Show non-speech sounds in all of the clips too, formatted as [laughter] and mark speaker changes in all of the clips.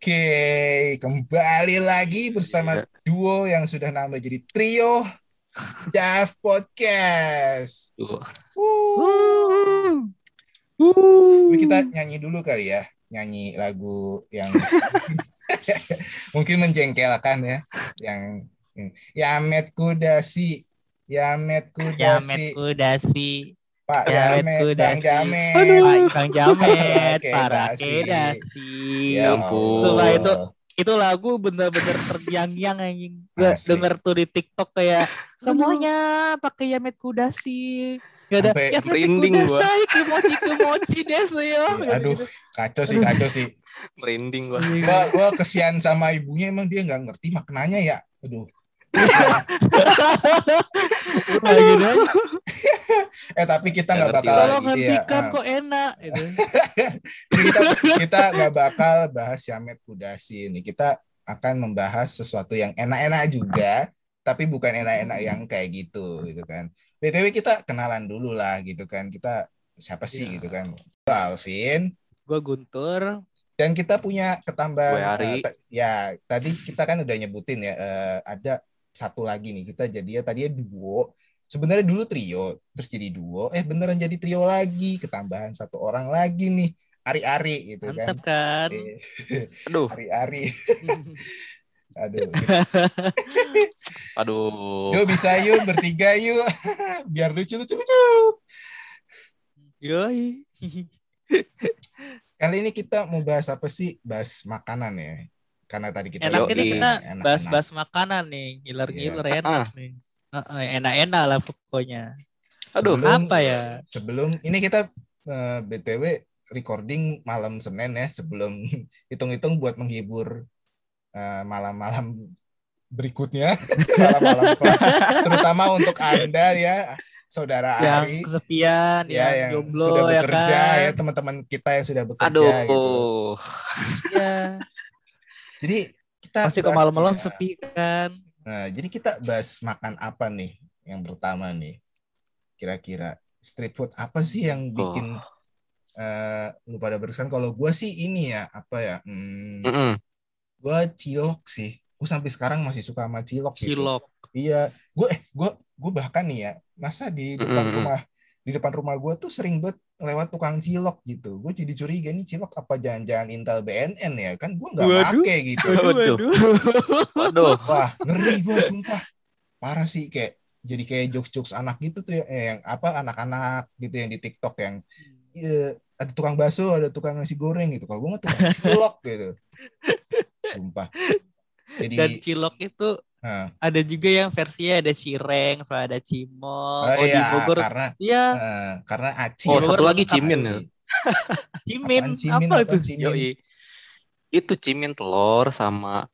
Speaker 1: Oke, kembali lagi bersama duo yang sudah nambah jadi trio Dav Podcast.
Speaker 2: Tuh.
Speaker 1: Wuh. Kita nyanyi dulu kali ya, nyanyi lagu yang [laughs] mungkin menjengkelkan ya, yang Yamet Kudasi, Yamet Kudasi,
Speaker 3: Jamet Kudasi,
Speaker 1: Pak
Speaker 3: Yamet
Speaker 1: Yamet,
Speaker 3: Kudasi.
Speaker 1: Bang Jamet.
Speaker 3: Pak Bang Jamet,
Speaker 1: Oke,
Speaker 3: para
Speaker 1: Dasi.
Speaker 3: kedasi.
Speaker 1: Ya
Speaker 2: ampun.
Speaker 1: Allah.
Speaker 3: itu itu lagu bener-bener terdiang-yang anjing. Denger tuh di TikTok kayak semuanya pakai Yamet Kudasi. Gak ada
Speaker 1: Sampai
Speaker 3: Yamet
Speaker 2: merinding gua. [laughs]
Speaker 3: Kudasai, kimochi yo.
Speaker 1: Iya, aduh. Kacau sih, kacau sih.
Speaker 2: Merinding gua.
Speaker 1: Gua, gua kesian sama ibunya emang dia nggak ngerti maknanya ya. Aduh.
Speaker 3: Lagi deh.
Speaker 1: Eh tapi kita nggak bakal.
Speaker 3: Tolong
Speaker 1: iya,
Speaker 3: hentikan
Speaker 1: ah.
Speaker 3: kok enak gitu.
Speaker 1: kita kita nggak bakal bahas Yamet Kudasi ini. Kita akan membahas sesuatu yang enak-enak juga, tapi bukan enak-enak yang kayak gitu gitu kan. BTW kita kenalan dulu lah gitu kan. Kita siapa sih
Speaker 2: Iya.
Speaker 1: gitu kan. Gua Alvin
Speaker 3: Gue Guntur.
Speaker 1: dan kita punya ketambahan
Speaker 2: Gue Ari.
Speaker 1: eh, ya tadi kita kan udah nyebutin ya eh, ada satu lagi nih kita jadinya tadinya duo. Sebenarnya dulu trio terus jadi duo. Eh beneran jadi trio lagi ketambahan satu orang lagi nih. Ari-Ari gitu kan.
Speaker 3: Mantap kan?
Speaker 1: Eh,
Speaker 2: Aduh,
Speaker 1: Ari-Ari. [laughs] Aduh.
Speaker 2: Aduh.
Speaker 1: yuk bisa yuk bertiga yuk. [laughs] Biar lucu lucu lucu.
Speaker 3: Yoi.
Speaker 1: kali ini kita mau bahas apa sih? Bahas makanan ya karena tadi kita
Speaker 3: nih
Speaker 2: Yoi.
Speaker 3: kita bahas-bahas makanan nih, ngiler-ngiler enak nih. Heeh, enak-enak lah pokoknya.
Speaker 2: Aduh.
Speaker 1: Sebelum-
Speaker 3: Apa ya?
Speaker 1: sebelum ini kita eh, btw recording malam senin ya sebelum [laughs] hitung-hitung buat menghibur eh, malam-malam berikutnya [laughs] malam-malam terutama untuk anda ya saudara
Speaker 3: Yang
Speaker 1: Ari
Speaker 3: kesepian,
Speaker 1: ya
Speaker 3: yang,
Speaker 1: yang
Speaker 3: jomblo
Speaker 1: sudah
Speaker 3: ya
Speaker 1: bekerja
Speaker 3: kan.
Speaker 1: ya teman-teman kita yang sudah bekerja
Speaker 2: Aduh.
Speaker 1: gitu
Speaker 3: Ya,
Speaker 1: jadi kita
Speaker 3: Masih ke
Speaker 1: bahas-
Speaker 3: malam-malam
Speaker 1: ya.
Speaker 3: sepi kan.
Speaker 1: Nah, jadi kita bahas makan apa nih yang pertama nih kira-kira street food apa sih yang bikin eh lu pada berkesan kalau gua sih ini ya apa ya hmm,
Speaker 2: Mm-mm.
Speaker 1: gua cilok sih gue sampai sekarang masih suka sama cilok gitu.
Speaker 3: Cilok.
Speaker 1: iya gue eh gue gue bahkan nih ya masa di depan
Speaker 2: Mm-mm.
Speaker 1: rumah di depan rumah gue tuh sering banget lewat tukang cilok gitu. Gue jadi curiga nih cilok apa jangan-jangan Intel BNN ya? Kan gue nggak make gitu.
Speaker 2: Waduh. Waduh.
Speaker 1: wah ngeri gue sumpah. Parah sih kayak jadi kayak jokes-jokes anak gitu tuh ya eh, yang apa anak-anak gitu yang di TikTok yang eh, ada tukang bakso ada tukang nasi goreng gitu. Kalau gue mah tukang cilok gitu. Sumpah. Jadi
Speaker 3: Dan cilok itu
Speaker 1: nah,
Speaker 3: ada juga yang versinya ada cireng, sama ada cimol.
Speaker 1: oh,
Speaker 3: Oh, di
Speaker 1: iya,
Speaker 3: Bogor,
Speaker 1: karena
Speaker 3: iya,
Speaker 1: eh, karena aci
Speaker 2: Oh,
Speaker 1: ya.
Speaker 2: satu lagi cimin ya. [laughs]
Speaker 3: cimin.
Speaker 1: Cimin,
Speaker 3: Apa
Speaker 1: apaan
Speaker 3: itu?
Speaker 1: cimin?
Speaker 2: Yoi. Itu cimin telur sama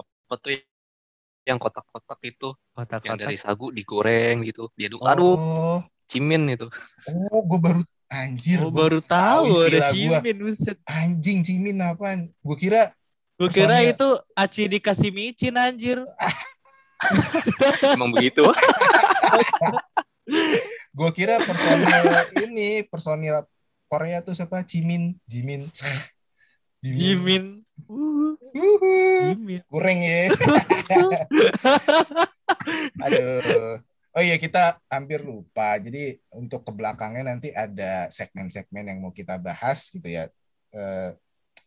Speaker 2: apa tuh yang kotak-kotak itu yang
Speaker 3: Kotak-kotak.
Speaker 2: dari sagu digoreng gitu. Diaduk.
Speaker 1: oh,
Speaker 2: Aduh, cimin itu.
Speaker 1: oh gue baru anjir
Speaker 3: Oh,
Speaker 1: gua
Speaker 3: baru tahu ada
Speaker 1: gua.
Speaker 3: cimin, buset.
Speaker 1: anjing cimin apaan gue kira
Speaker 3: Gue kira itu aci dikasih micin anjir. [laughs]
Speaker 2: Emang begitu. [laughs]
Speaker 1: gue kira personil ini personil Korea tuh siapa? Jimin Jimin.
Speaker 3: Jimin. Uh,
Speaker 1: Uhuh.
Speaker 3: Jimin.
Speaker 1: kurang ya. [laughs] Aduh. Oh iya kita hampir lupa. Jadi untuk ke belakangnya nanti ada segmen-segmen yang mau kita bahas gitu ya. Eh,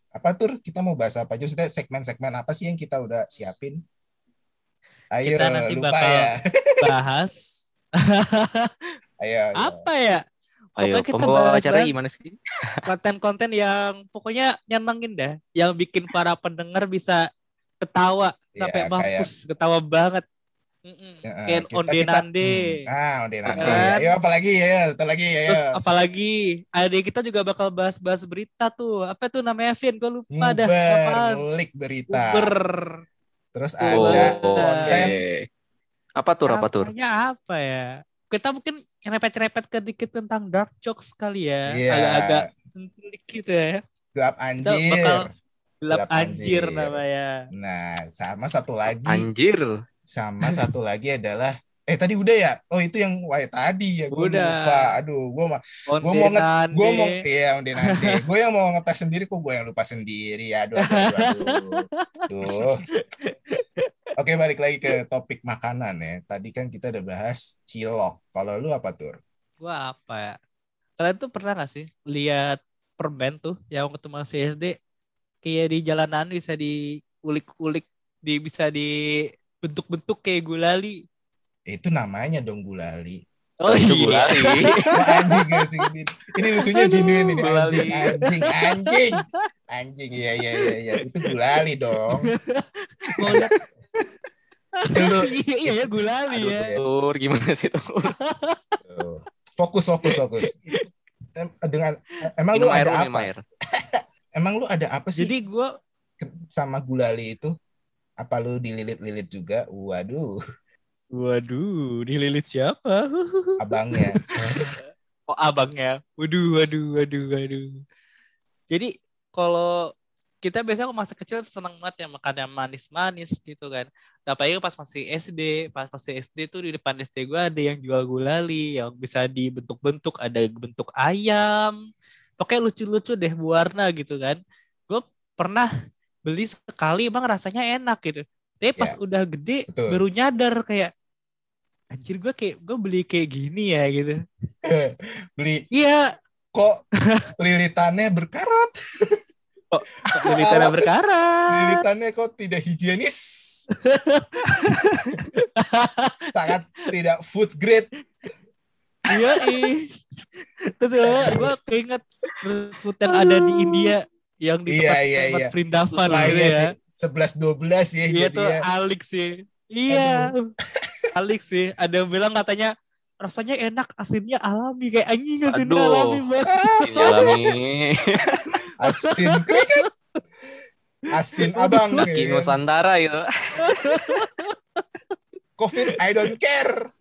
Speaker 1: apa tur? Kita mau bahas apa aja? Maksudnya segmen-segmen apa sih yang kita udah siapin ayo
Speaker 3: Kita nanti
Speaker 1: lupa
Speaker 3: bakal-
Speaker 1: ya [laughs]
Speaker 3: Bahas
Speaker 1: ayo, ayo.
Speaker 3: apa ya?
Speaker 2: Ayo,
Speaker 3: Pokoknya kita
Speaker 2: pembawa
Speaker 3: bahas-
Speaker 2: acara gimana sih?
Speaker 3: konten-konten yang pokoknya nyenengin dah, yang bikin para pendengar bisa ketawa
Speaker 1: Iya,
Speaker 3: sampai
Speaker 1: kayak-
Speaker 3: mampus, ketawa banget. Mm-mm.
Speaker 1: Ya,
Speaker 3: Kayak
Speaker 1: kita-
Speaker 3: onde
Speaker 1: kita-
Speaker 3: nande.
Speaker 1: hmm, ah onde nande
Speaker 3: Kan?
Speaker 1: ayo apalagi ya satu lagi ya
Speaker 3: Terus apalagi adik kita juga bakal bahas-bahas berita tuh. Apa tuh namanya Vin? Gue lupa dah.
Speaker 1: Nguber,
Speaker 3: Apaan?
Speaker 1: ngulik berita
Speaker 3: Uber.
Speaker 1: Terus
Speaker 3: Oh,
Speaker 1: ada
Speaker 2: oke.
Speaker 1: konten
Speaker 2: Apa tur? Apa tur?
Speaker 3: Namanya apa ya? Kita mungkin nyerepet-nyerepet ke dikit tentang dark jokes kali ya.
Speaker 1: Iya.
Speaker 3: Agak-agak dikit ya.
Speaker 1: gelap
Speaker 3: Kita
Speaker 1: anjir
Speaker 3: bakal gelap
Speaker 1: Gelap
Speaker 3: anjir,
Speaker 1: anjir.
Speaker 3: namanya.
Speaker 1: nah sama satu lagi
Speaker 2: Anjir.
Speaker 1: sama satu lagi adalah Eh tadi udah ya? Oh itu yang wah tadi ya. Gue
Speaker 3: Udah.
Speaker 1: lupa. Aduh, gue mah
Speaker 3: Onde
Speaker 1: Gua mau nge- gue mau iya udah nanti. gue yang mau ngetes sendiri kok gue yang lupa sendiri. Aduh, aduh, aduh, aduh. Tuh. Oke balik lagi ke topik makanan ya. Tadi kan kita udah bahas cilok. Kalau lu apa tuh?
Speaker 3: Gua apa ya? Kalian tuh pernah gak sih lihat permen tuh yang waktu masih SD kayak di jalanan bisa diulik-ulik, di bisa dibentuk-bentuk kayak gulali.
Speaker 1: Itu namanya dong gulali.
Speaker 3: Oh
Speaker 2: itu
Speaker 3: iya.
Speaker 2: gulali. [laughs]
Speaker 1: Wah, anjing, anjing. Ini, ini lucunya genuine ini anjing, anjing, anjing. Anjing, iya iya iya iya. Itu gulali dong.
Speaker 3: Mau lihat-
Speaker 1: Itu lu
Speaker 3: iya, iya ya gulali
Speaker 1: Aduh,
Speaker 3: ya.
Speaker 2: Tur, gimana sih tuh?
Speaker 1: Tuh. Fokus, fokus, fokus. Em- Dengan emang lu
Speaker 2: air,
Speaker 1: ada apa?
Speaker 2: air. [laughs]
Speaker 1: Emang lu ada apa sih
Speaker 3: Jadi gua
Speaker 1: sama gulali itu? Apa lu dililit-lilit juga? Waduh,
Speaker 3: waduh, dililit siapa? [laughs]
Speaker 1: abangnya.
Speaker 3: Oh abangnya. Waduh, waduh, waduh, waduh. Jadi kalau kita biasanya masa kecil senang banget ya makan yang manis-manis gitu kan. Tapi pas masih SD, pas masih SD tuh di depan SD gue ada yang jual gulali yang bisa dibentuk-bentuk, ada bentuk ayam. Pokoknya lucu-lucu deh warna gitu kan. Gue pernah beli sekali emang rasanya enak gitu. Tapi pas
Speaker 1: Ya,
Speaker 3: udah gede
Speaker 1: betul.
Speaker 3: baru nyadar kayak anjir gue kayak gue beli kayak gini ya gitu. [laughs]
Speaker 1: Beli
Speaker 3: Iya,
Speaker 1: kok [laughs] lilitannya berkarat?
Speaker 3: kok lilitannya berkarat.
Speaker 1: Lilitannya kok tidak higienis? [laughs] Sangat tidak food grade.
Speaker 3: Iya, ih. Terus gue gue keinget yang ada di India yang di
Speaker 1: Iya,
Speaker 3: tempat,
Speaker 1: iya,
Speaker 3: tempat
Speaker 1: iya.
Speaker 3: Perindavan
Speaker 1: Nah,
Speaker 3: gitu
Speaker 1: iya
Speaker 3: ya.
Speaker 1: sih. 11 12 ya
Speaker 3: Iya tuh
Speaker 1: jadinya.
Speaker 3: Alik sih. Iya. Alik sih. Ada yang bilang katanya rasanya enak, asinnya alami kayak anjing asinnya
Speaker 2: Aduh.
Speaker 3: alami banget. [laughs]
Speaker 2: Alami.
Speaker 1: Asin kriket. Asin abang.
Speaker 2: Laki
Speaker 1: ya kan?
Speaker 2: Nusantara itu.
Speaker 1: Covid I don't care.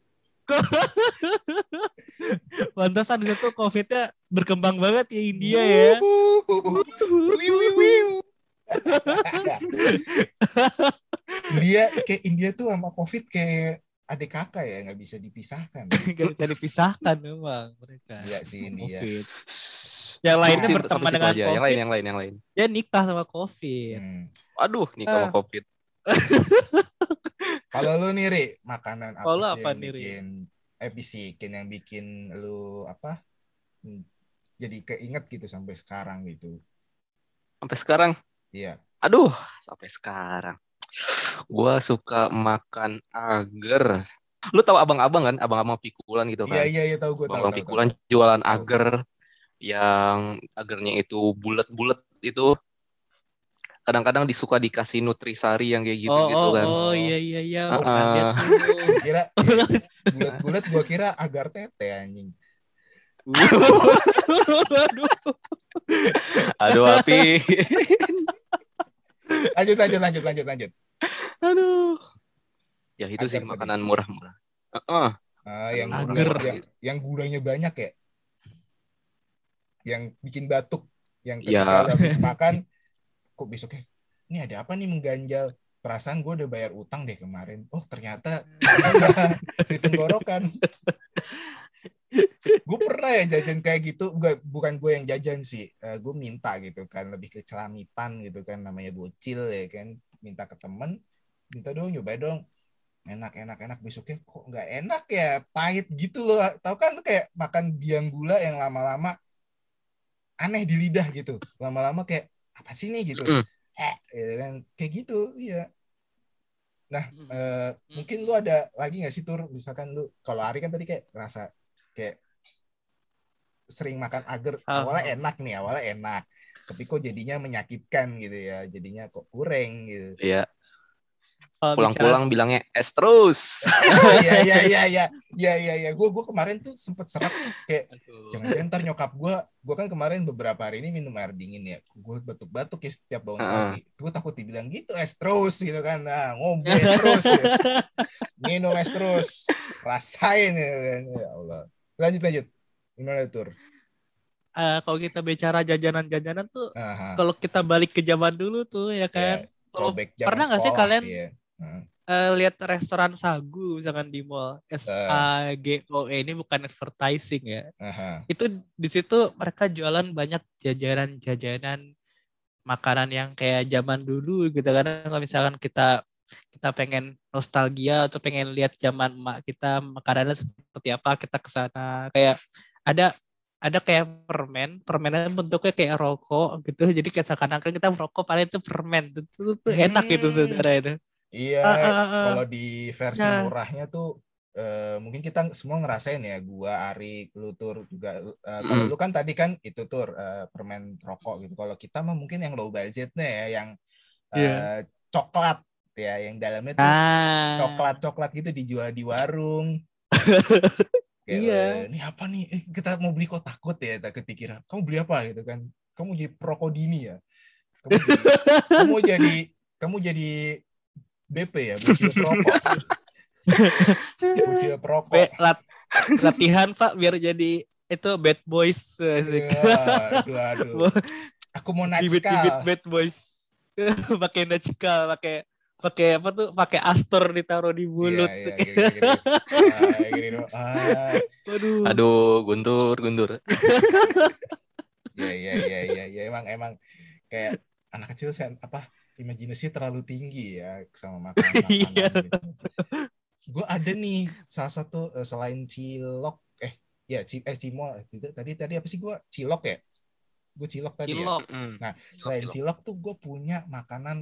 Speaker 1: [laughs]
Speaker 3: Pantesan itu Covid-nya berkembang banget ya India ya.
Speaker 1: India [laughs] kayak India tuh sama Covid kayak adik kakak ya nggak bisa dipisahkan. [laughs]
Speaker 3: Gak bisa dipisahkan memang mereka.
Speaker 1: Iya sih India.
Speaker 3: Covid. Yang lainnya
Speaker 2: Sampai
Speaker 3: berteman dengan
Speaker 2: aja. Yang lain,
Speaker 3: Covid,
Speaker 2: yang lain, yang lain.
Speaker 3: dia nikah sama Covid.
Speaker 1: Hmm.
Speaker 2: Aduh, nih sama
Speaker 3: Ah.
Speaker 2: COVID. [laughs]
Speaker 1: Kalau lu nih Ri, makanan apa
Speaker 3: lu
Speaker 1: sih
Speaker 3: apa
Speaker 1: yang
Speaker 3: nih,
Speaker 1: bikin eh bisikin yang bikin lu apa? hmm, Jadi keinget gitu sampai sekarang gitu.
Speaker 2: Sampai sekarang.
Speaker 1: Iya.
Speaker 2: Aduh, sampai sekarang. Gua suka makan agar. Lu tahu abang-abang kan? Abang-abang pikulan gitu
Speaker 1: Iya
Speaker 2: kan?
Speaker 1: iya iya tahu gue tahu.
Speaker 2: Abang
Speaker 1: tahu,
Speaker 2: pikulan
Speaker 1: tahu.
Speaker 2: jualan
Speaker 1: Tahu.
Speaker 2: agar yang agarnya itu bulat-bulat itu kadang-kadang disuka dikasih nutrisari yang kayak gitu
Speaker 3: oh,
Speaker 2: gitu
Speaker 3: oh,
Speaker 2: kan.
Speaker 3: oh, iya iya iya.
Speaker 2: Ah.
Speaker 3: tuh.
Speaker 1: Kira [laughs] bulat-bulat gua kira agar tete anjing.
Speaker 3: Waduh. [laughs]
Speaker 2: Aduh api. [laughs]
Speaker 1: Lanjut lanjut lanjut lanjut lanjut.
Speaker 2: Aduh. Ya itu sih
Speaker 1: Agar tadi.
Speaker 2: makanan murah-murah. Heeh.
Speaker 1: Ah, yang
Speaker 3: Agar.
Speaker 1: gulanya, yang, yang gulanya banyak ya. Yang bikin batuk. Yang ketika
Speaker 2: Ya.
Speaker 1: habis makan, kok besoknya, ini ada apa nih mengganjal? Perasaan gue udah bayar utang deh kemarin. Oh ternyata [laughs] di tenggorokan. Pernah ya jajan kayak gitu. Gua- bukan gue yang jajan sih. Eh, gue minta gitu kan. Lebih ke celamitan gitu kan. Namanya bocil ya kan. Minta ke temen. Minta dong nyoba dong enak enak enak besoknya kok nggak enak ya pahit gitu loh tahu kan lu kayak makan biang gula yang lama-lama aneh di lidah gitu lama-lama kayak apa sih nih gitu
Speaker 2: Mm.
Speaker 1: eh gitu kan kayak gitu iya nah eh, mungkin lu ada lagi nggak sih tur misalkan lu kalau Ari kan tadi kayak rasa kayak sering makan agar
Speaker 3: Ah.
Speaker 1: awalnya enak nih awalnya enak. Tapi kok jadinya menyakitkan gitu ya jadinya kok kurang gitu.
Speaker 2: Iya, pulang-pulang
Speaker 3: bicara-
Speaker 2: bilangnya es terus. [laughs]
Speaker 1: Iya iya iya iya. Iya iya iya. Gue gue kemarin tuh sempet serak kayak jangan-jangan ntar nyokap gue gue kan kemarin beberapa hari ini minum air dingin ya. Gue batuk-batuk ya setiap bangun
Speaker 2: Heeh.
Speaker 1: pagi. Gue takut dibilang gitu es terus gitu kan. Nah ngobrol es terus ya. [laughs] minum es terus. Rasain ya, ya Allah. Lanjut lanjut gimana tur
Speaker 3: Eh, kalau kita bicara jajanan-jajanan tuh,
Speaker 1: Aha.
Speaker 3: kalau kita balik ke zaman dulu tuh ya kan,
Speaker 1: Ya,
Speaker 3: kalau
Speaker 1: throwback zaman
Speaker 3: pernah nggak sih kalian
Speaker 1: iya. Heeh.
Speaker 3: eh, lihat restoran sagu misalkan di mall S A G O E ini bukan advertising ya.
Speaker 1: Aha.
Speaker 3: Itu di situ mereka jualan banyak jajanan-jajanan makanan yang kayak zaman dulu gitu kan kalau misalkan kita kita pengen nostalgia atau pengen lihat zaman emak kita makanannya seperti apa kita ke sana kayak ada ada kayak permen permennya bentuknya kayak rokok gitu jadi kayak seakan-akan kita merokok padahal itu permen itu, itu, itu enak gitu
Speaker 1: Hmm.
Speaker 3: saudara itu
Speaker 1: Iya,
Speaker 3: Ah, ah, ah.
Speaker 1: kalau di versi
Speaker 3: Nah.
Speaker 1: murahnya tuh eh, mungkin kita semua ngerasain ya, gua Ari, lu tur juga. eh, kalau
Speaker 2: Mm.
Speaker 1: lu kan tadi kan itu tur eh, permen rokok gitu. Kalau kita mah mungkin yang low budgetnya ya, yang eh,
Speaker 3: Iya.
Speaker 1: coklat ya, yang dalamnya tuh
Speaker 3: nah
Speaker 1: coklat-coklat gitu dijual di warung. [laughs] Kayak,
Speaker 3: Iya.
Speaker 1: eh, ini apa nih? Eh, kita mau beli kok takut ya, takut dikira. Kamu beli apa gitu kan? Kamu jadi prokodini ya? Kamu jadi, kamu jadi kamu jadi BP ya, bocil perokok. [laughs] bocil perokok.
Speaker 3: Pe- lat- latihan pak biar jadi itu bad boys.
Speaker 1: Iya, aduh, aduh. [laughs] Aku mau
Speaker 3: bibit-bibit
Speaker 1: natskal.
Speaker 3: bad boys [laughs] pakai najkal pakai pakai apa tuh pakai astor ditaruh di mulut
Speaker 1: Iya, iya, gini, gini. Ah, gini dong. Ah,
Speaker 3: Waduh.
Speaker 2: Aduh, guntur, guntur. [laughs]
Speaker 1: Iya iya iya iya ya, emang emang kayak anak kecil sen apa imajinasi terlalu tinggi ya sama makanan [laughs]
Speaker 3: Iya.
Speaker 1: gitu. Gue ada nih salah satu eh, selain cilok eh ya ci, eh cimol itu tadi tadi apa sih gue cilok ya gue cilok tadi ya
Speaker 3: Cilok.
Speaker 2: Mm.
Speaker 1: Nah,
Speaker 2: Cilok,
Speaker 1: selain
Speaker 2: cilok.
Speaker 1: cilok tuh gue punya makanan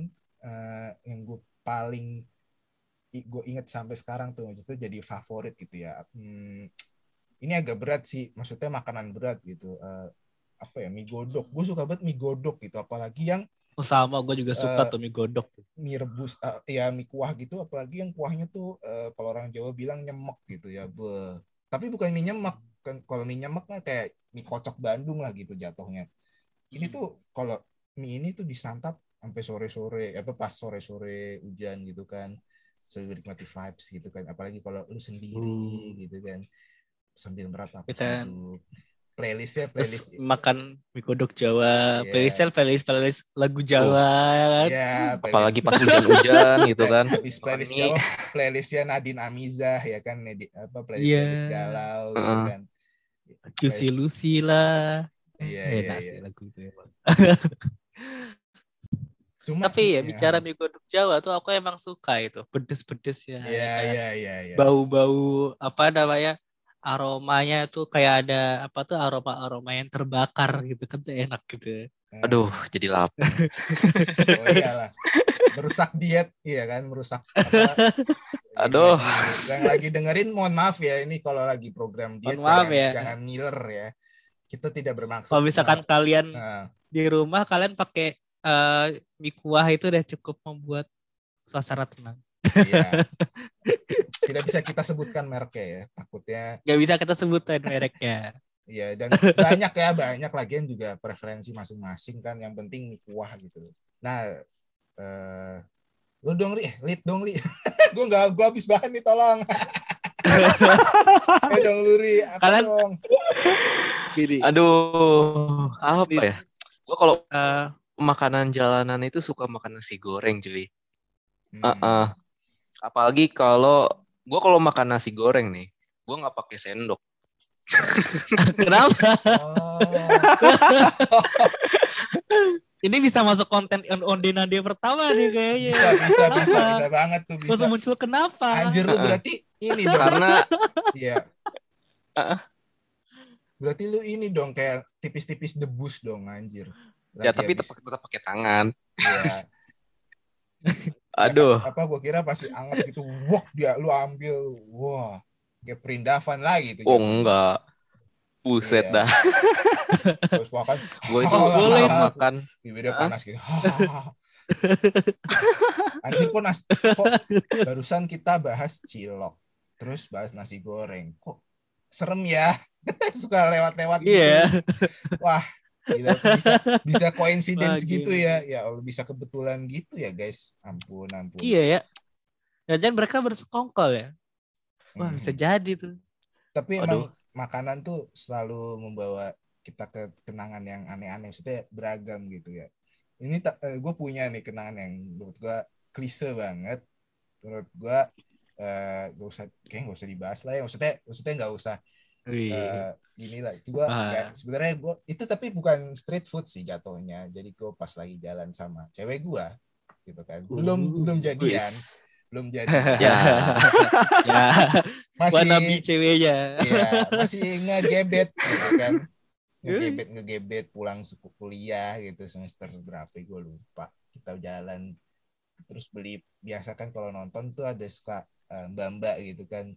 Speaker 1: eh, yang gue paling gue inget sampai sekarang tuh itu jadi favorit gitu ya. Hmm, ini agak berat sih maksudnya makanan berat gitu. Eh, apa ya mie godok. Gue suka banget mie godok gitu apalagi yang
Speaker 3: Oh, sama gue juga suka
Speaker 1: Eh,
Speaker 3: tuh mie godok
Speaker 1: mie rebus eh, ya mie kuah gitu. Apalagi yang kuahnya tuh eh, kalau orang Jawa bilang nyemek gitu ya Beuh. tapi bukan mie nyemek kan kalau mie nyemek mah kayak mie kocok Bandung lah gitu jatuhnya. Ini
Speaker 3: Hmm.
Speaker 1: tuh kalau mie ini tuh disantap sampai sore-sore apa pas sore-sore hujan gitu kan. Sambil nikmati vibes gitu kan. Apalagi kalau lu sendiri
Speaker 3: Uh.
Speaker 1: gitu kan. Sambil meratapi
Speaker 3: Kita-
Speaker 1: hidup. Playlistnya
Speaker 3: terus
Speaker 1: playlist
Speaker 3: makan mie godok Jawa.
Speaker 1: Iya.
Speaker 3: playlistnya playlist playlist lagu Jawa ya kan
Speaker 1: ya
Speaker 2: Apalagi pas hujan-hujan gitu kan.
Speaker 1: habis playlist
Speaker 2: Ini-
Speaker 1: Jawa playlistnya Nadine Amizah ya kan? Nedi- apa playlist
Speaker 3: Iya.
Speaker 1: playlist galau gitu
Speaker 2: Heeh.
Speaker 1: kan.
Speaker 3: Juicy Lucy lah.
Speaker 1: Iya, iya, iya. [laughs]
Speaker 3: sih lagu itu emang.
Speaker 1: Cuma
Speaker 3: tapi ya
Speaker 1: iya.
Speaker 3: bicara mie godok Jawa tuh aku emang suka itu pedes-pedes ya
Speaker 1: Iya, iya, iya, iya.
Speaker 3: bau-bau apa namanya aromanya tuh kayak ada apa tuh aroma-aroma yang terbakar gitu kan tuh enak gitu
Speaker 1: Nah,
Speaker 2: Aduh, jadi lapar. [laughs]
Speaker 1: Oh iyalah. Merusak diet, iya kan, merusak apa? [laughs]
Speaker 2: Aduh.
Speaker 1: Yang lagi, dengerin mohon maaf ya ini kalau lagi program diet
Speaker 3: Mohon maaf
Speaker 1: jangan,
Speaker 3: ya.
Speaker 1: jangan ngiler ya. Kita tidak bermaksud.
Speaker 3: kalau misalkan kalian
Speaker 1: Nah,
Speaker 3: di rumah kalian pakai eh, mie kuah itu udah cukup membuat suasana tenang
Speaker 1: iya. [laughs] Tidak bisa kita sebutkan mereknya ya, takutnya
Speaker 3: nggak bisa kita sebutin mereknya
Speaker 1: Iya dan banyak ya banyak lagian juga preferensi masing-masing kan yang penting mie kuah gitu. Nah, eh lu dong li, lip dong li. [laughs] gue nggak gue habis bahan nih tolong. [laughs] eh dong lu Ri, apa
Speaker 3: Kalian-
Speaker 1: dong?
Speaker 3: gini
Speaker 2: Aduh, apa ya? Gua kalau
Speaker 3: eh,
Speaker 2: makanan jalanan itu suka makan nasi goreng, cuy.
Speaker 1: Hmm.
Speaker 2: Heeh. Apalagi kalau gua kalau makan nasi goreng nih, gua nggak pakai sendok. [laughs]
Speaker 3: kenapa
Speaker 1: Oh. [laughs]
Speaker 3: ini bisa masuk konten on onde Nadia pertama nih kayaknya
Speaker 1: bisa bisa bisa
Speaker 3: Kenapa?
Speaker 1: bisa banget tuh bisa.
Speaker 3: Langsung muncul kenapa
Speaker 1: Anjir lu berarti ini dong.
Speaker 2: Karena [laughs]
Speaker 1: Iya.
Speaker 2: Heeh.
Speaker 1: Berarti lu ini dong kayak tipis-tipis debus dong anjir.
Speaker 2: Ya tapi
Speaker 1: habis-
Speaker 2: tetap tetap pakai tangan.
Speaker 1: Iya. [laughs]
Speaker 2: Aduh,
Speaker 1: apa gua kira pasti anget gitu wok dia lu ambil wah kayak perindavan lagi gitu
Speaker 2: oh enggak. Buset
Speaker 1: Iya.
Speaker 2: dah. [laughs]
Speaker 1: terus makan
Speaker 2: Gue itu
Speaker 3: Boleh
Speaker 2: makan
Speaker 1: bibirnya
Speaker 2: Hah?
Speaker 1: panas gitu [laughs] anjir kok nas kok barusan kita bahas cilok terus bahas nasi goreng kok serem ya suka lewat-lewat gitu.
Speaker 3: iya
Speaker 1: wah gila, bisa bisa coincidence
Speaker 3: Wah,
Speaker 1: gitu ya. ya Allah bisa kebetulan gitu ya guys. Ampun ampun.
Speaker 3: Iya ya. Jangan mereka bersekongkol ya. Wah
Speaker 1: Hmm.
Speaker 3: bisa jadi tuh.
Speaker 1: Tapi
Speaker 2: Waduh.
Speaker 1: emang makanan tuh selalu membawa kita ke kenangan yang aneh-aneh maksudnya beragam gitu ya. Ini gue punya nih kenangan yang menurut gue klise banget. Menurut gua eh gak usah kayak gak usah dibahas lah ya. Maksudnya maksudnya nggak usah Eh gini lah itu gua
Speaker 3: Ah.
Speaker 1: nggak- sebenarnya gua itu tapi bukan street food sih jatuhnya jadi gua pas lagi jalan sama cewek gua gitu kan belum
Speaker 3: Uh,
Speaker 1: belum jadian belum jadian [laughs]
Speaker 2: Ya. [laughs]
Speaker 3: ya,
Speaker 1: masih
Speaker 3: wannabe ceweknya.
Speaker 1: Iya, masih ngegebet gitu kan. [laughs] Ngegebet ngegebet pulang suku kuliah gitu semester berapa gue lupa. Kita jalan terus beli biasa kan kalau nonton tuh ada suka eh, mbak-mbak gitu kan.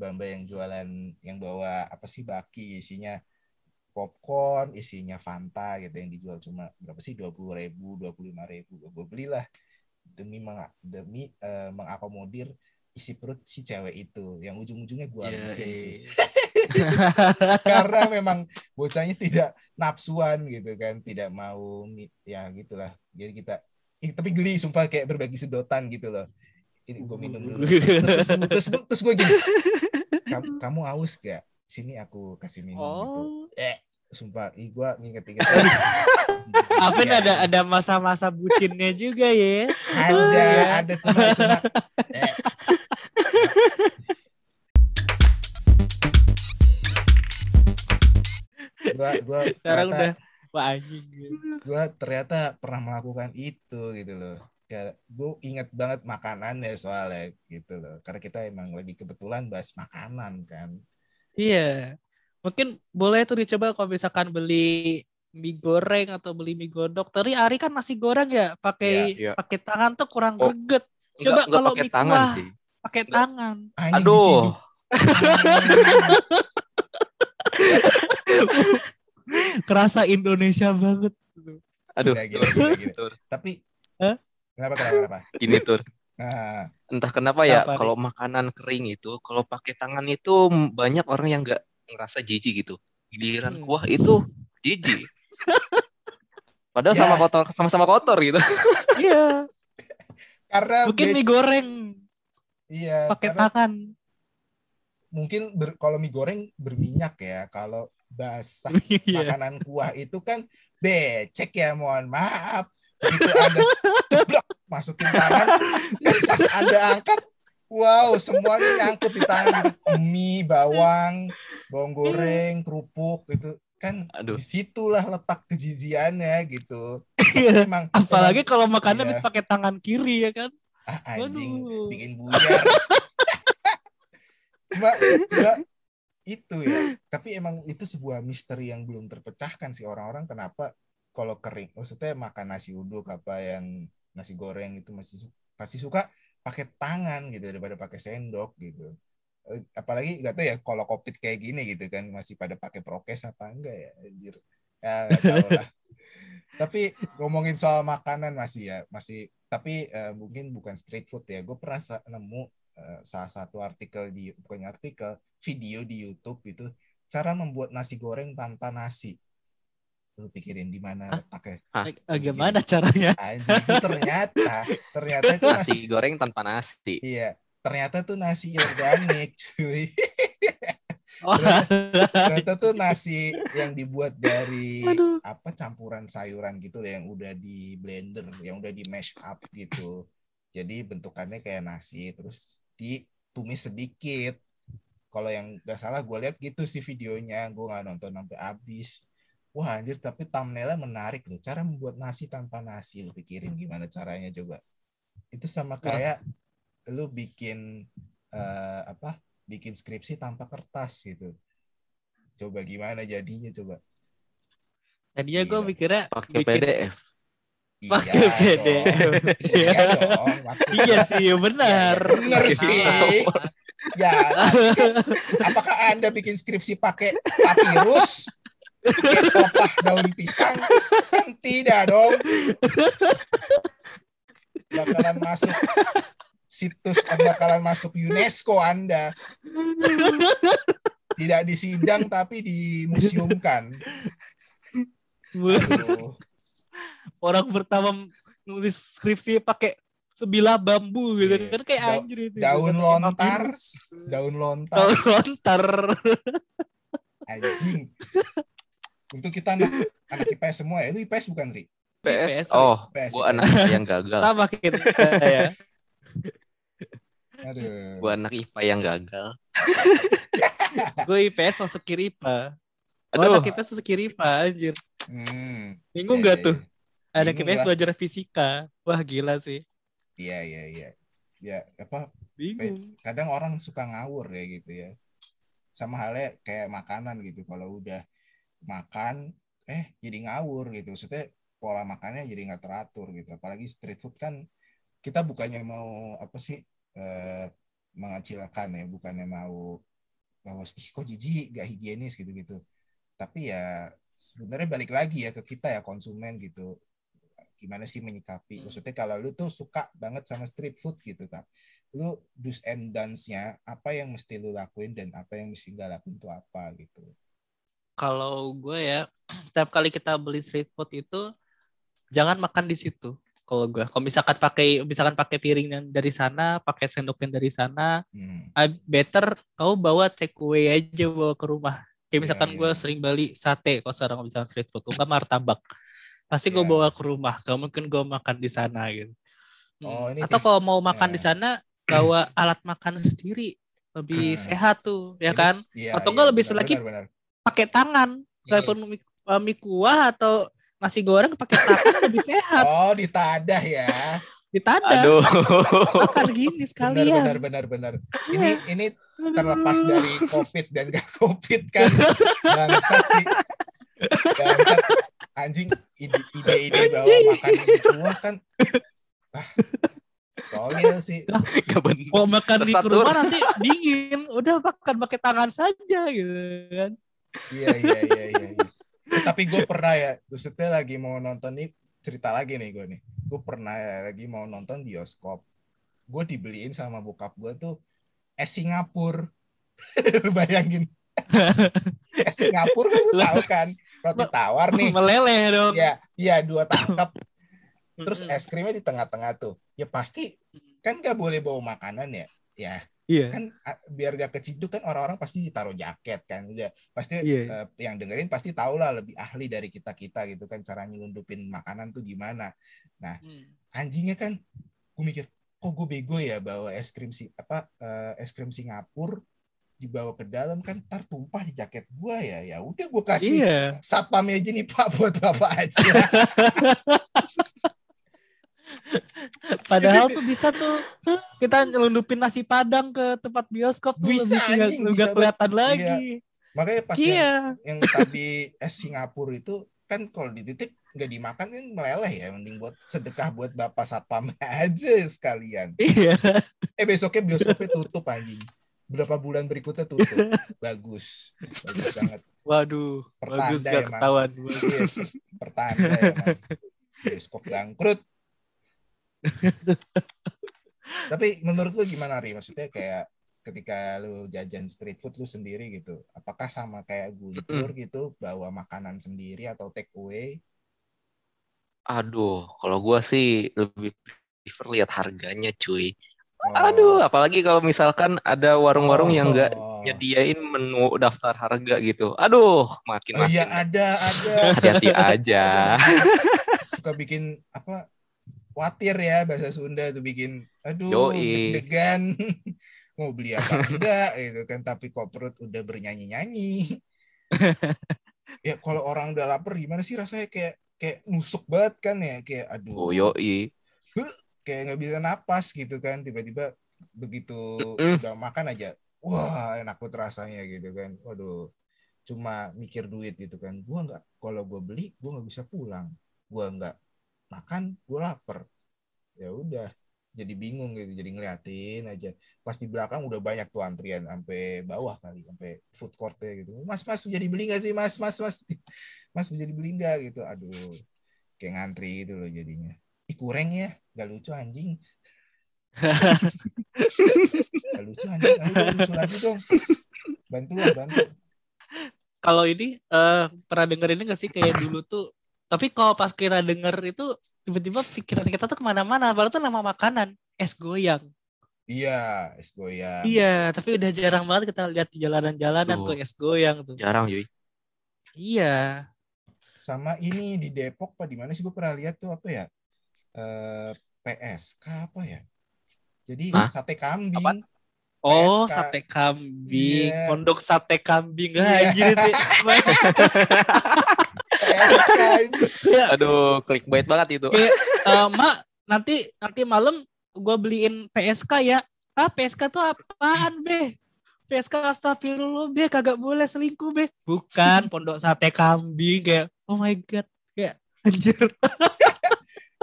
Speaker 1: Mbak-mbak yang jualan yang bawa apa sih baki isinya popcorn, isinya Fanta gitu yang dijual cuma berapa sih dua puluh ribu, dua puluh lima ribu. Gue belilah demi meng- demi eh, mengakomodir isi perut si cewek itu yang ujung-ujungnya gue
Speaker 3: Iya,
Speaker 1: habisin sih
Speaker 3: iya. [laughs]
Speaker 1: karena memang bocahnya tidak nafsuan gitu kan tidak mau ya gitulah jadi kita ih, tapi geli sumpah kayak berbagi sedotan gitu loh ini gue minum dulu [laughs] terus terus, terus, terus gue gini kamu, kamu haus gak sini aku kasih minum gitu
Speaker 3: Oh,
Speaker 1: eh sumpah ih gue nginget-inget [laughs]
Speaker 3: Afin
Speaker 1: Iya.
Speaker 3: ada ada masa-masa bucinnya juga ya.
Speaker 1: ada
Speaker 3: Oh, iya.
Speaker 1: ada cuma cuma eh. gua gua
Speaker 3: Sekarang
Speaker 1: ternyata-
Speaker 3: udah wah anjing.
Speaker 1: gue ternyata pernah melakukan itu gitu loh kayak gue inget banget makanannya soalnya gitu loh karena kita emang lagi kebetulan bahas makanan kan
Speaker 3: Iya. Mungkin boleh tuh dicoba kalau misalkan beli mie goreng atau beli mie godok. Tadi Ari kan nasi goreng ya pakai
Speaker 2: Iya, iya.
Speaker 3: pakai tangan tuh kurang
Speaker 2: Oh,
Speaker 3: greget. Coba
Speaker 2: enggak
Speaker 3: kalau
Speaker 2: pakai tangan sih.
Speaker 3: Pakai tangan.
Speaker 1: Anjing
Speaker 2: Aduh. [laughs]
Speaker 3: Kerasa Indonesia banget.
Speaker 2: Aduh.
Speaker 1: Gila, gila, gila, gila. Tapi
Speaker 3: Hah?
Speaker 1: Kenapa kenapa kenapa
Speaker 2: Gini tur.
Speaker 1: nah,
Speaker 2: Entah kenapa ya
Speaker 3: Kenapa,
Speaker 2: kalau makanan kering itu, kalau pakai tangan itu banyak orang yang nggak ngerasa jijik gitu. Giliran
Speaker 3: Hmm.
Speaker 2: kuah itu jijik. [laughs] Padahal
Speaker 1: Ya.
Speaker 2: sama kotor, sama-sama kotor gitu. [laughs]
Speaker 3: Iya.
Speaker 1: karena
Speaker 3: Mungkin mie goreng
Speaker 1: iya
Speaker 3: pakai
Speaker 1: karena
Speaker 3: tangan.
Speaker 1: mungkin ber- kalau mie goreng berminyak ya kalau basah [laughs]
Speaker 3: Iya.
Speaker 1: makanan kuah itu kan becek ya mohon maaf begitu anda ceblok masukin tangan pas anda angkat wow semuanya nyangkut di tangan gitu. mie bawang bawang goreng kerupuk gitu kan
Speaker 2: Aduh.
Speaker 1: di situlah letak kejijiannya gitu
Speaker 3: Iya.
Speaker 1: emang
Speaker 3: Apalagi kalau makannya
Speaker 1: Iya.
Speaker 3: bisa pakai tangan kiri ya kan.
Speaker 1: ah, anjing
Speaker 3: Waduh.
Speaker 1: bikin buyar [laughs] cuma, cuma itu ya tapi emang itu sebuah misteri yang belum terpecahkan sih orang-orang kenapa kalau kering maksudnya makan nasi uduk apa yang nasi goreng itu masih masih suka pakai tangan gitu daripada pakai sendok gitu. Eh, apalagi gak tahu ya kalau covid kayak gini gitu kan masih pada pakai prokes apa enggak ya anjir. Ya nggak tahu lah. [laughs] Tapi ngomongin soal makanan masih ya masih tapi eh, mungkin bukan street food ya gue pernah nemu eh, salah satu artikel di bukan artikel video di YouTube itu cara membuat nasi goreng tanpa nasi lu pikirin di mana letaknya?
Speaker 3: Eh, eh, gimana caranya?
Speaker 1: anjing ternyata ternyata itu nasi
Speaker 2: Nasi goreng tanpa nasi.
Speaker 1: iya ternyata tuh nasi organik cuy
Speaker 3: Oh,
Speaker 1: ternyata tuh nasi yang dibuat dari
Speaker 3: Aduh.
Speaker 1: apa campuran sayuran gitu loh yang udah di blender yang udah di mash up gitu jadi bentukannya kayak nasi terus ditumis sedikit kalau yang nggak salah gue lihat gitu sih videonya gue nggak nonton sampai habis wah anjir tapi thumbnailnya menarik loh. Cara membuat nasi tanpa nasi lu pikirin gimana caranya coba. Itu sama kayak lu bikin eh, apa bikin skripsi tanpa kertas gitu. Coba gimana jadinya coba.
Speaker 3: Tadinya gue mikirnya
Speaker 2: Pakai
Speaker 3: bikin
Speaker 2: PDF.
Speaker 3: Pakai
Speaker 1: iya
Speaker 3: PDF.
Speaker 1: dong. Iya dong maksudnya.
Speaker 3: Iya sih, benar.
Speaker 1: Iya, benar
Speaker 3: Pakai
Speaker 1: sih. ya [laughs] apakah anda bikin skripsi pakai papirus pelepah daun pisang kan tidak dong bakalan masuk situs bakalan masuk UNESCO anda tidak disidang tapi dimuseumkan Aduh.
Speaker 3: Orang pertama nulis skripsi pakai sebilah bambu gitu
Speaker 1: Iya.
Speaker 3: kan kayak
Speaker 1: Da-
Speaker 3: anjir itu.
Speaker 1: daun lontar daun lontar
Speaker 3: Daun lontar.
Speaker 1: anjing untuk kita anak anak IPS semua ya itu IPS bukan Ri
Speaker 2: PS.
Speaker 3: PS.
Speaker 2: Oh,
Speaker 1: PS,
Speaker 2: gua anak yang gagal.
Speaker 3: Sama kita ya.
Speaker 1: Aduh.
Speaker 2: Gua anak IPA yang gagal.
Speaker 3: Gue IPS masuk kiri IPA. Oh,
Speaker 2: Aduh,
Speaker 3: anak IPS masuk kiri IPA, anjir.
Speaker 1: Hmm.
Speaker 3: Bingung
Speaker 1: Iya,
Speaker 3: gak
Speaker 1: iya,
Speaker 3: tuh? Anak
Speaker 1: Bingung
Speaker 3: IPS
Speaker 1: lah.
Speaker 3: belajar fisika. Wah, gila sih.
Speaker 1: Iya, iya, iya. Ya, apa
Speaker 3: Bingung.
Speaker 1: kadang orang suka ngawur ya gitu ya. Sama halnya kayak makanan gitu. Kalau udah makan, eh jadi ngawur gitu. Maksudnya pola makannya jadi nggak teratur gitu. Apalagi street food kan kita bukannya mau apa sih eh, mengecilkan ya, bukannya mau bahwa "Ih, kok jijik, gak higienis gitu-gitu. Tapi ya sebenarnya balik lagi ya ke kita ya konsumen gitu. Gimana sih menyikapi?
Speaker 3: Hmm.
Speaker 1: Maksudnya kalau lu tuh suka banget sama street food gitu kan lu do's and don'ts-nya apa yang mesti lu lakuin dan apa yang mesti nggak lakuin itu apa gitu.
Speaker 3: Kalau gue ya, setiap kali kita beli street food itu jangan makan di situ. Kalau gue, kalau misalkan pakai misalkan pakai piring yang dari sana, pakai sendok yang dari sana,
Speaker 1: Hmm.
Speaker 3: ah, better kau bawa take away aja bawa ke rumah. Kayak misalkan
Speaker 1: Iya,
Speaker 3: gue
Speaker 1: iya.
Speaker 3: sering beli sate kalau sekarang misalkan street food, enggak martabak. Pasti gue
Speaker 1: Iya.
Speaker 3: bawa ke rumah. Gak mungkin gue makan di sana gitu. Hmm.
Speaker 1: Oh, ini
Speaker 3: Atau kalau mau makan
Speaker 1: ya.
Speaker 3: di sana bawa alat makan sendiri lebih
Speaker 1: Hmm.
Speaker 3: sehat tuh, ya kan?
Speaker 1: Iya,
Speaker 3: Atau
Speaker 1: iya,
Speaker 3: nggak lebih
Speaker 1: benar,
Speaker 3: lagi
Speaker 1: benar, benar.
Speaker 3: Pakai tangan. Walaupun mie, eh, mie kuah atau nasi goreng pakai tangan lebih [laughs] sehat.
Speaker 1: Oh, ditadah ya.
Speaker 3: Ditadah.
Speaker 2: aduh.
Speaker 3: Makan gini
Speaker 1: Benar,
Speaker 3: sekalian.
Speaker 1: benar, benar, benar.
Speaker 3: Iya.
Speaker 1: Ini ini
Speaker 3: Aduh.
Speaker 1: terlepas dari covid dan gak covid kan bangsat sih bangsat anjing ide- ide-ide bahwa makan ini kuah kan ah tolil sih
Speaker 2: Gak bener.
Speaker 3: Mau makan di rumah nanti dingin. Udah makan pakai tangan saja gitu kan.
Speaker 1: Iya iya iya iya iya. tapi gue pernah ya maksudnya lagi mau nonton nih cerita lagi nih gue nih. Gue pernah ya, lagi mau nonton bioskop. Gue dibeliin sama bokap gue tuh es Singapura [laughs] lu bayangin. [laughs] Es Singapura kan lu tahu kan? Roti tawar nih.
Speaker 3: Meleleh dong.
Speaker 1: ya iya dua tangkap terus es krimnya di tengah-tengah tuh. Ya pasti kan gak boleh bawa makanan ya? Ya
Speaker 3: Iya.
Speaker 1: kan a- biar gak keciduk kan orang-orang pasti ditaruh jaket kan udah pasti
Speaker 3: Iya.
Speaker 1: eh, yang dengerin pasti tahu lah lebih ahli dari kita kita gitu kan cara nyelundupin makanan tuh gimana
Speaker 3: Hmm.
Speaker 1: anjingnya kan gue mikir kok gue bego ya bawa es krim si apa eh, es krim Singapura dibawa ke dalam kan ntar tumpah di jaket gue ya ya udah gue kasih
Speaker 3: Iya.
Speaker 1: satpamnya aja nih pak buat bapak aja [laughs] [laughs]
Speaker 3: Padahal tuh bisa tuh kita nyelundupin nasi padang ke tempat bioskop tuh
Speaker 1: Bisa,
Speaker 3: lebih, nggak-
Speaker 1: bisa
Speaker 3: kelihatan
Speaker 1: banget.
Speaker 3: lagi.
Speaker 1: makanya pas yang,
Speaker 3: Iya. [laughs]
Speaker 1: yang tadi es Singapura itu kan kalau dititip nggak dimakan kan meleleh ya mending buat sedekah buat bapak satpam [laughs] aja sekalian
Speaker 3: Iya.
Speaker 1: eh besoknya bioskopnya tutup anjing berapa bulan berikutnya tutup bagus bagus banget
Speaker 3: Waduh,
Speaker 1: Pertanda
Speaker 3: bagus gak
Speaker 1: emang.
Speaker 3: ketahuan.
Speaker 1: Iya, pertanda emang bioskop bangkrut tapi menurut lu gimana Ri maksudnya kayak ketika lu jajan street food lu sendiri gitu apakah sama kayak Guntur gitu bawa makanan sendiri atau take away
Speaker 2: Aduh, kalau gua sih lebih prefer lihat harganya, cuy.
Speaker 1: Oh.
Speaker 2: Aduh, apalagi kalau misalkan ada warung-warung yang nggak
Speaker 1: Oh.
Speaker 2: nyediain menu daftar harga gitu. Aduh, makin
Speaker 1: Oh
Speaker 2: makin
Speaker 1: iya ada ada
Speaker 2: hati-hati [laughs] aja.
Speaker 1: suka bikin apa khawatir ya bahasa Sunda tuh bikin aduh deg-degan. [laughs] Mau beli apa enggak gitu kan tapi kok perut udah bernyanyi-nyanyi. [laughs] Ya kalau orang udah lapar gimana sih rasanya? Kayak kayak nusuk banget kan ya kayak aduh.
Speaker 2: Oh, yoi.
Speaker 1: kayak nggak bisa napas gitu kan tiba-tiba begitu udah makan aja wah enak banget rasanya gitu kan. Waduh cuma mikir duit gitu kan. Gua nggak kalau gua beli gua nggak bisa pulang. Gua nggak makan gua lapar. Ya udah jadi bingung gitu jadi ngeliatin aja. Pas di belakang udah banyak tuh antrian sampai bawah kali sampai food courtnya gitu. Mas mas jadi beli nggak sih? Mas mas mas. [laughs] Mas jadi beli nggak gitu. Aduh kayak ngantri gitu loh jadinya. Ih kurang ya gak lucu anjing. [laughs] Gak lucu anjing dong, lucu lagi dong. Bantu lah bantu.
Speaker 3: Kalau ini eh pernah denger ini gak sih kayak dulu tuh tapi kalau pas kira denger itu tiba-tiba pikiran kita tuh ke mana-mana padahal tuh nama makanan es goyang
Speaker 1: iya es goyang
Speaker 3: iya tapi udah jarang banget kita lihat di jalanan-jalanan
Speaker 2: Tuh.
Speaker 3: tuh es goyang tuh
Speaker 2: Jarang, Yuy.
Speaker 3: iya
Speaker 1: sama ini di Depok pak di mana sih gue pernah lihat tuh apa ya eh PSK apa ya Jadi
Speaker 2: Hah?
Speaker 1: sate kambing.
Speaker 2: Apaan?
Speaker 3: Oh,
Speaker 1: PSK.
Speaker 3: sate kambing,
Speaker 1: Iya.
Speaker 3: pondok sate kambing
Speaker 1: Iya.
Speaker 3: anjir itu. [laughs] Kayak
Speaker 2: Aduh, clickbait banget itu.
Speaker 3: kayak eh, Mak, nanti nanti malam gua beliin PSK ya. Ah, PSK tuh apaan, Be? PSK astagfirullah, Be, kagak boleh selingkuh, Be. Bukan pondok sate kambing kayak oh my god, kayak anjir.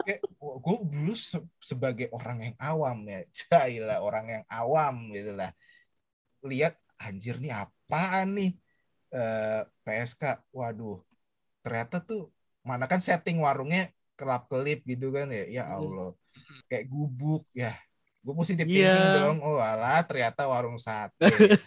Speaker 1: Kayak, gue dulu se- sebagai orang yang awam ya, Cailah orang yang awam gitu lah. Lihat anjir nih apaan nih eh, PSK. Waduh, ternyata tuh mana kan setting warungnya kelap kelip gitu kan ya. Ya Allah, kayak gubuk ya. Gue positif thinking
Speaker 3: Iya.
Speaker 1: dong. Oh alah, ternyata warung sate. [laughs]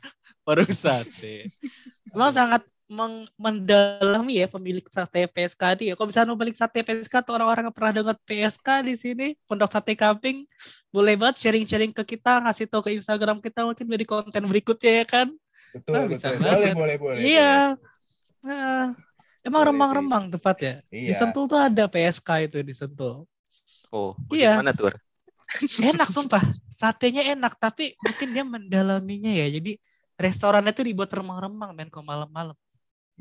Speaker 3: Warung sate. [laughs] Emang sangat meng- mendalami ya pemilik sate PSK ini ya. Kalau misalnya pemilik sate PSK atau orang-orang yang pernah dengar PSK di sini, Pondok Sate Kambing, boleh banget sharing-sharing ke kita, ngasih tahu ke Instagram kita mungkin dari konten berikutnya ya kan.
Speaker 1: Betul,
Speaker 3: Ah, bisa
Speaker 1: betul.
Speaker 3: banget.
Speaker 1: Boleh, boleh, boleh.
Speaker 3: iya. Nah, emang
Speaker 1: Boleh
Speaker 3: remang-remang tepat ya.
Speaker 1: Iya.
Speaker 3: Di Sentul tuh ada PSK itu di Sentul.
Speaker 2: Oh,
Speaker 3: Iya.
Speaker 2: Mana tuh?
Speaker 3: Enak sumpah. Satenya enak tapi mungkin dia mendalaminya ya. Jadi restorannya tuh dibuat remang-remang men kok malam-malam.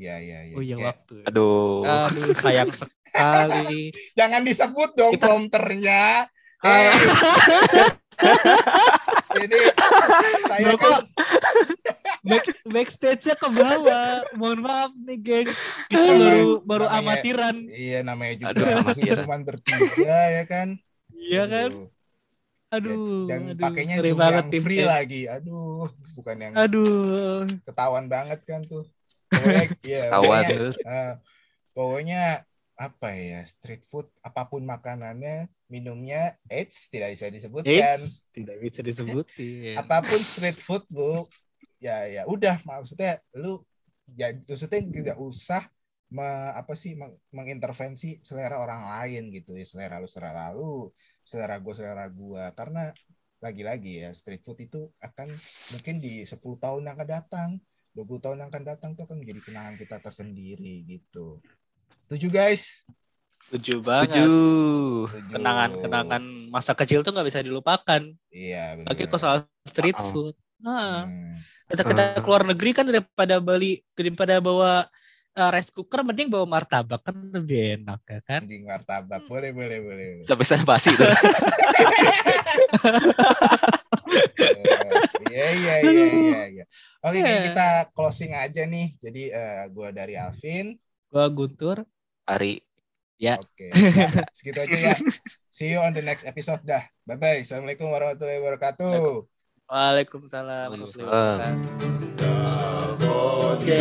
Speaker 1: Iya, iya, iya.
Speaker 3: Oh iya
Speaker 1: Kayak-
Speaker 3: waktu.
Speaker 2: Aduh.
Speaker 3: Aduh sayang sekali. [laughs]
Speaker 1: Jangan disebut dong
Speaker 3: Kita-
Speaker 1: prompternya.
Speaker 3: Ah. [laughs]
Speaker 1: Eh. Jadi saya
Speaker 3: Loh,
Speaker 1: kan
Speaker 3: kok back, backstage-nya ke bawah. Mohon maaf nih, gengs. Kita baru baru
Speaker 1: Namanya-
Speaker 3: amatiran.
Speaker 1: iya namanya juga
Speaker 2: Aduh, amatiran.
Speaker 1: cuma bertiga ya kan.
Speaker 3: Iya kan?
Speaker 1: Aduh.
Speaker 3: Aduh.
Speaker 1: Dan
Speaker 3: aduh,
Speaker 1: pakainya Zoom
Speaker 3: banget
Speaker 1: yang
Speaker 3: tim
Speaker 1: free
Speaker 3: T.
Speaker 1: lagi. Aduh, bukan yang
Speaker 3: Aduh.
Speaker 1: ketahuan banget kan tuh. Pokoknya [laughs] iya,
Speaker 2: Kawan.
Speaker 1: pokoknya, eh, pokoknya apa ya street food apa pun makanannya minumnya eits tidak bisa disebutkan
Speaker 3: Eits, tidak bisa [laughs] disebutin.
Speaker 1: apa pun street food lu ya ya udah maksudnya lu ya maksudnya tidak usah me- apa sih meng- mengintervensi selera orang lain gitu ya selera lu selera lu selera gue selera gua karena lagi-lagi ya street food itu akan mungkin di 10 tahun yang akan datang 20 tahun yang akan datang tuh akan menjadi kenangan kita tersendiri gitu setuju guys
Speaker 3: Setuju banget.
Speaker 2: Setuju.
Speaker 1: Setuju.
Speaker 3: Kenangan-kenangan masa kecil tuh nggak bisa dilupakan.
Speaker 1: iya benar
Speaker 3: Lagi kok soal street
Speaker 2: Uh-uh.
Speaker 3: food. Nah,
Speaker 1: Hmm.
Speaker 3: kita kita
Speaker 2: Uh.
Speaker 3: keluar negeri kan daripada beli daripada bawa uh, rice cooker mending bawa martabak kan lebih enak ya kan.
Speaker 1: anjing martabak boleh boleh boleh boleh.
Speaker 2: Sampai sana basi tuh.
Speaker 1: Iya iya iya iya iya. Oke kayaknya kita closing aja nih. Jadi eh, gua dari Alvin.
Speaker 3: Gua Guntur.
Speaker 2: Ari.
Speaker 1: Oke. Ya, segitu aja ya. [laughs] See you on the next episode dah. Bye bye. Assalamualaikum warahmatullahi wabarakatuh.
Speaker 3: Waalaikumsalam.
Speaker 2: Waalaikumsalam.
Speaker 1: Waalaikumsalam.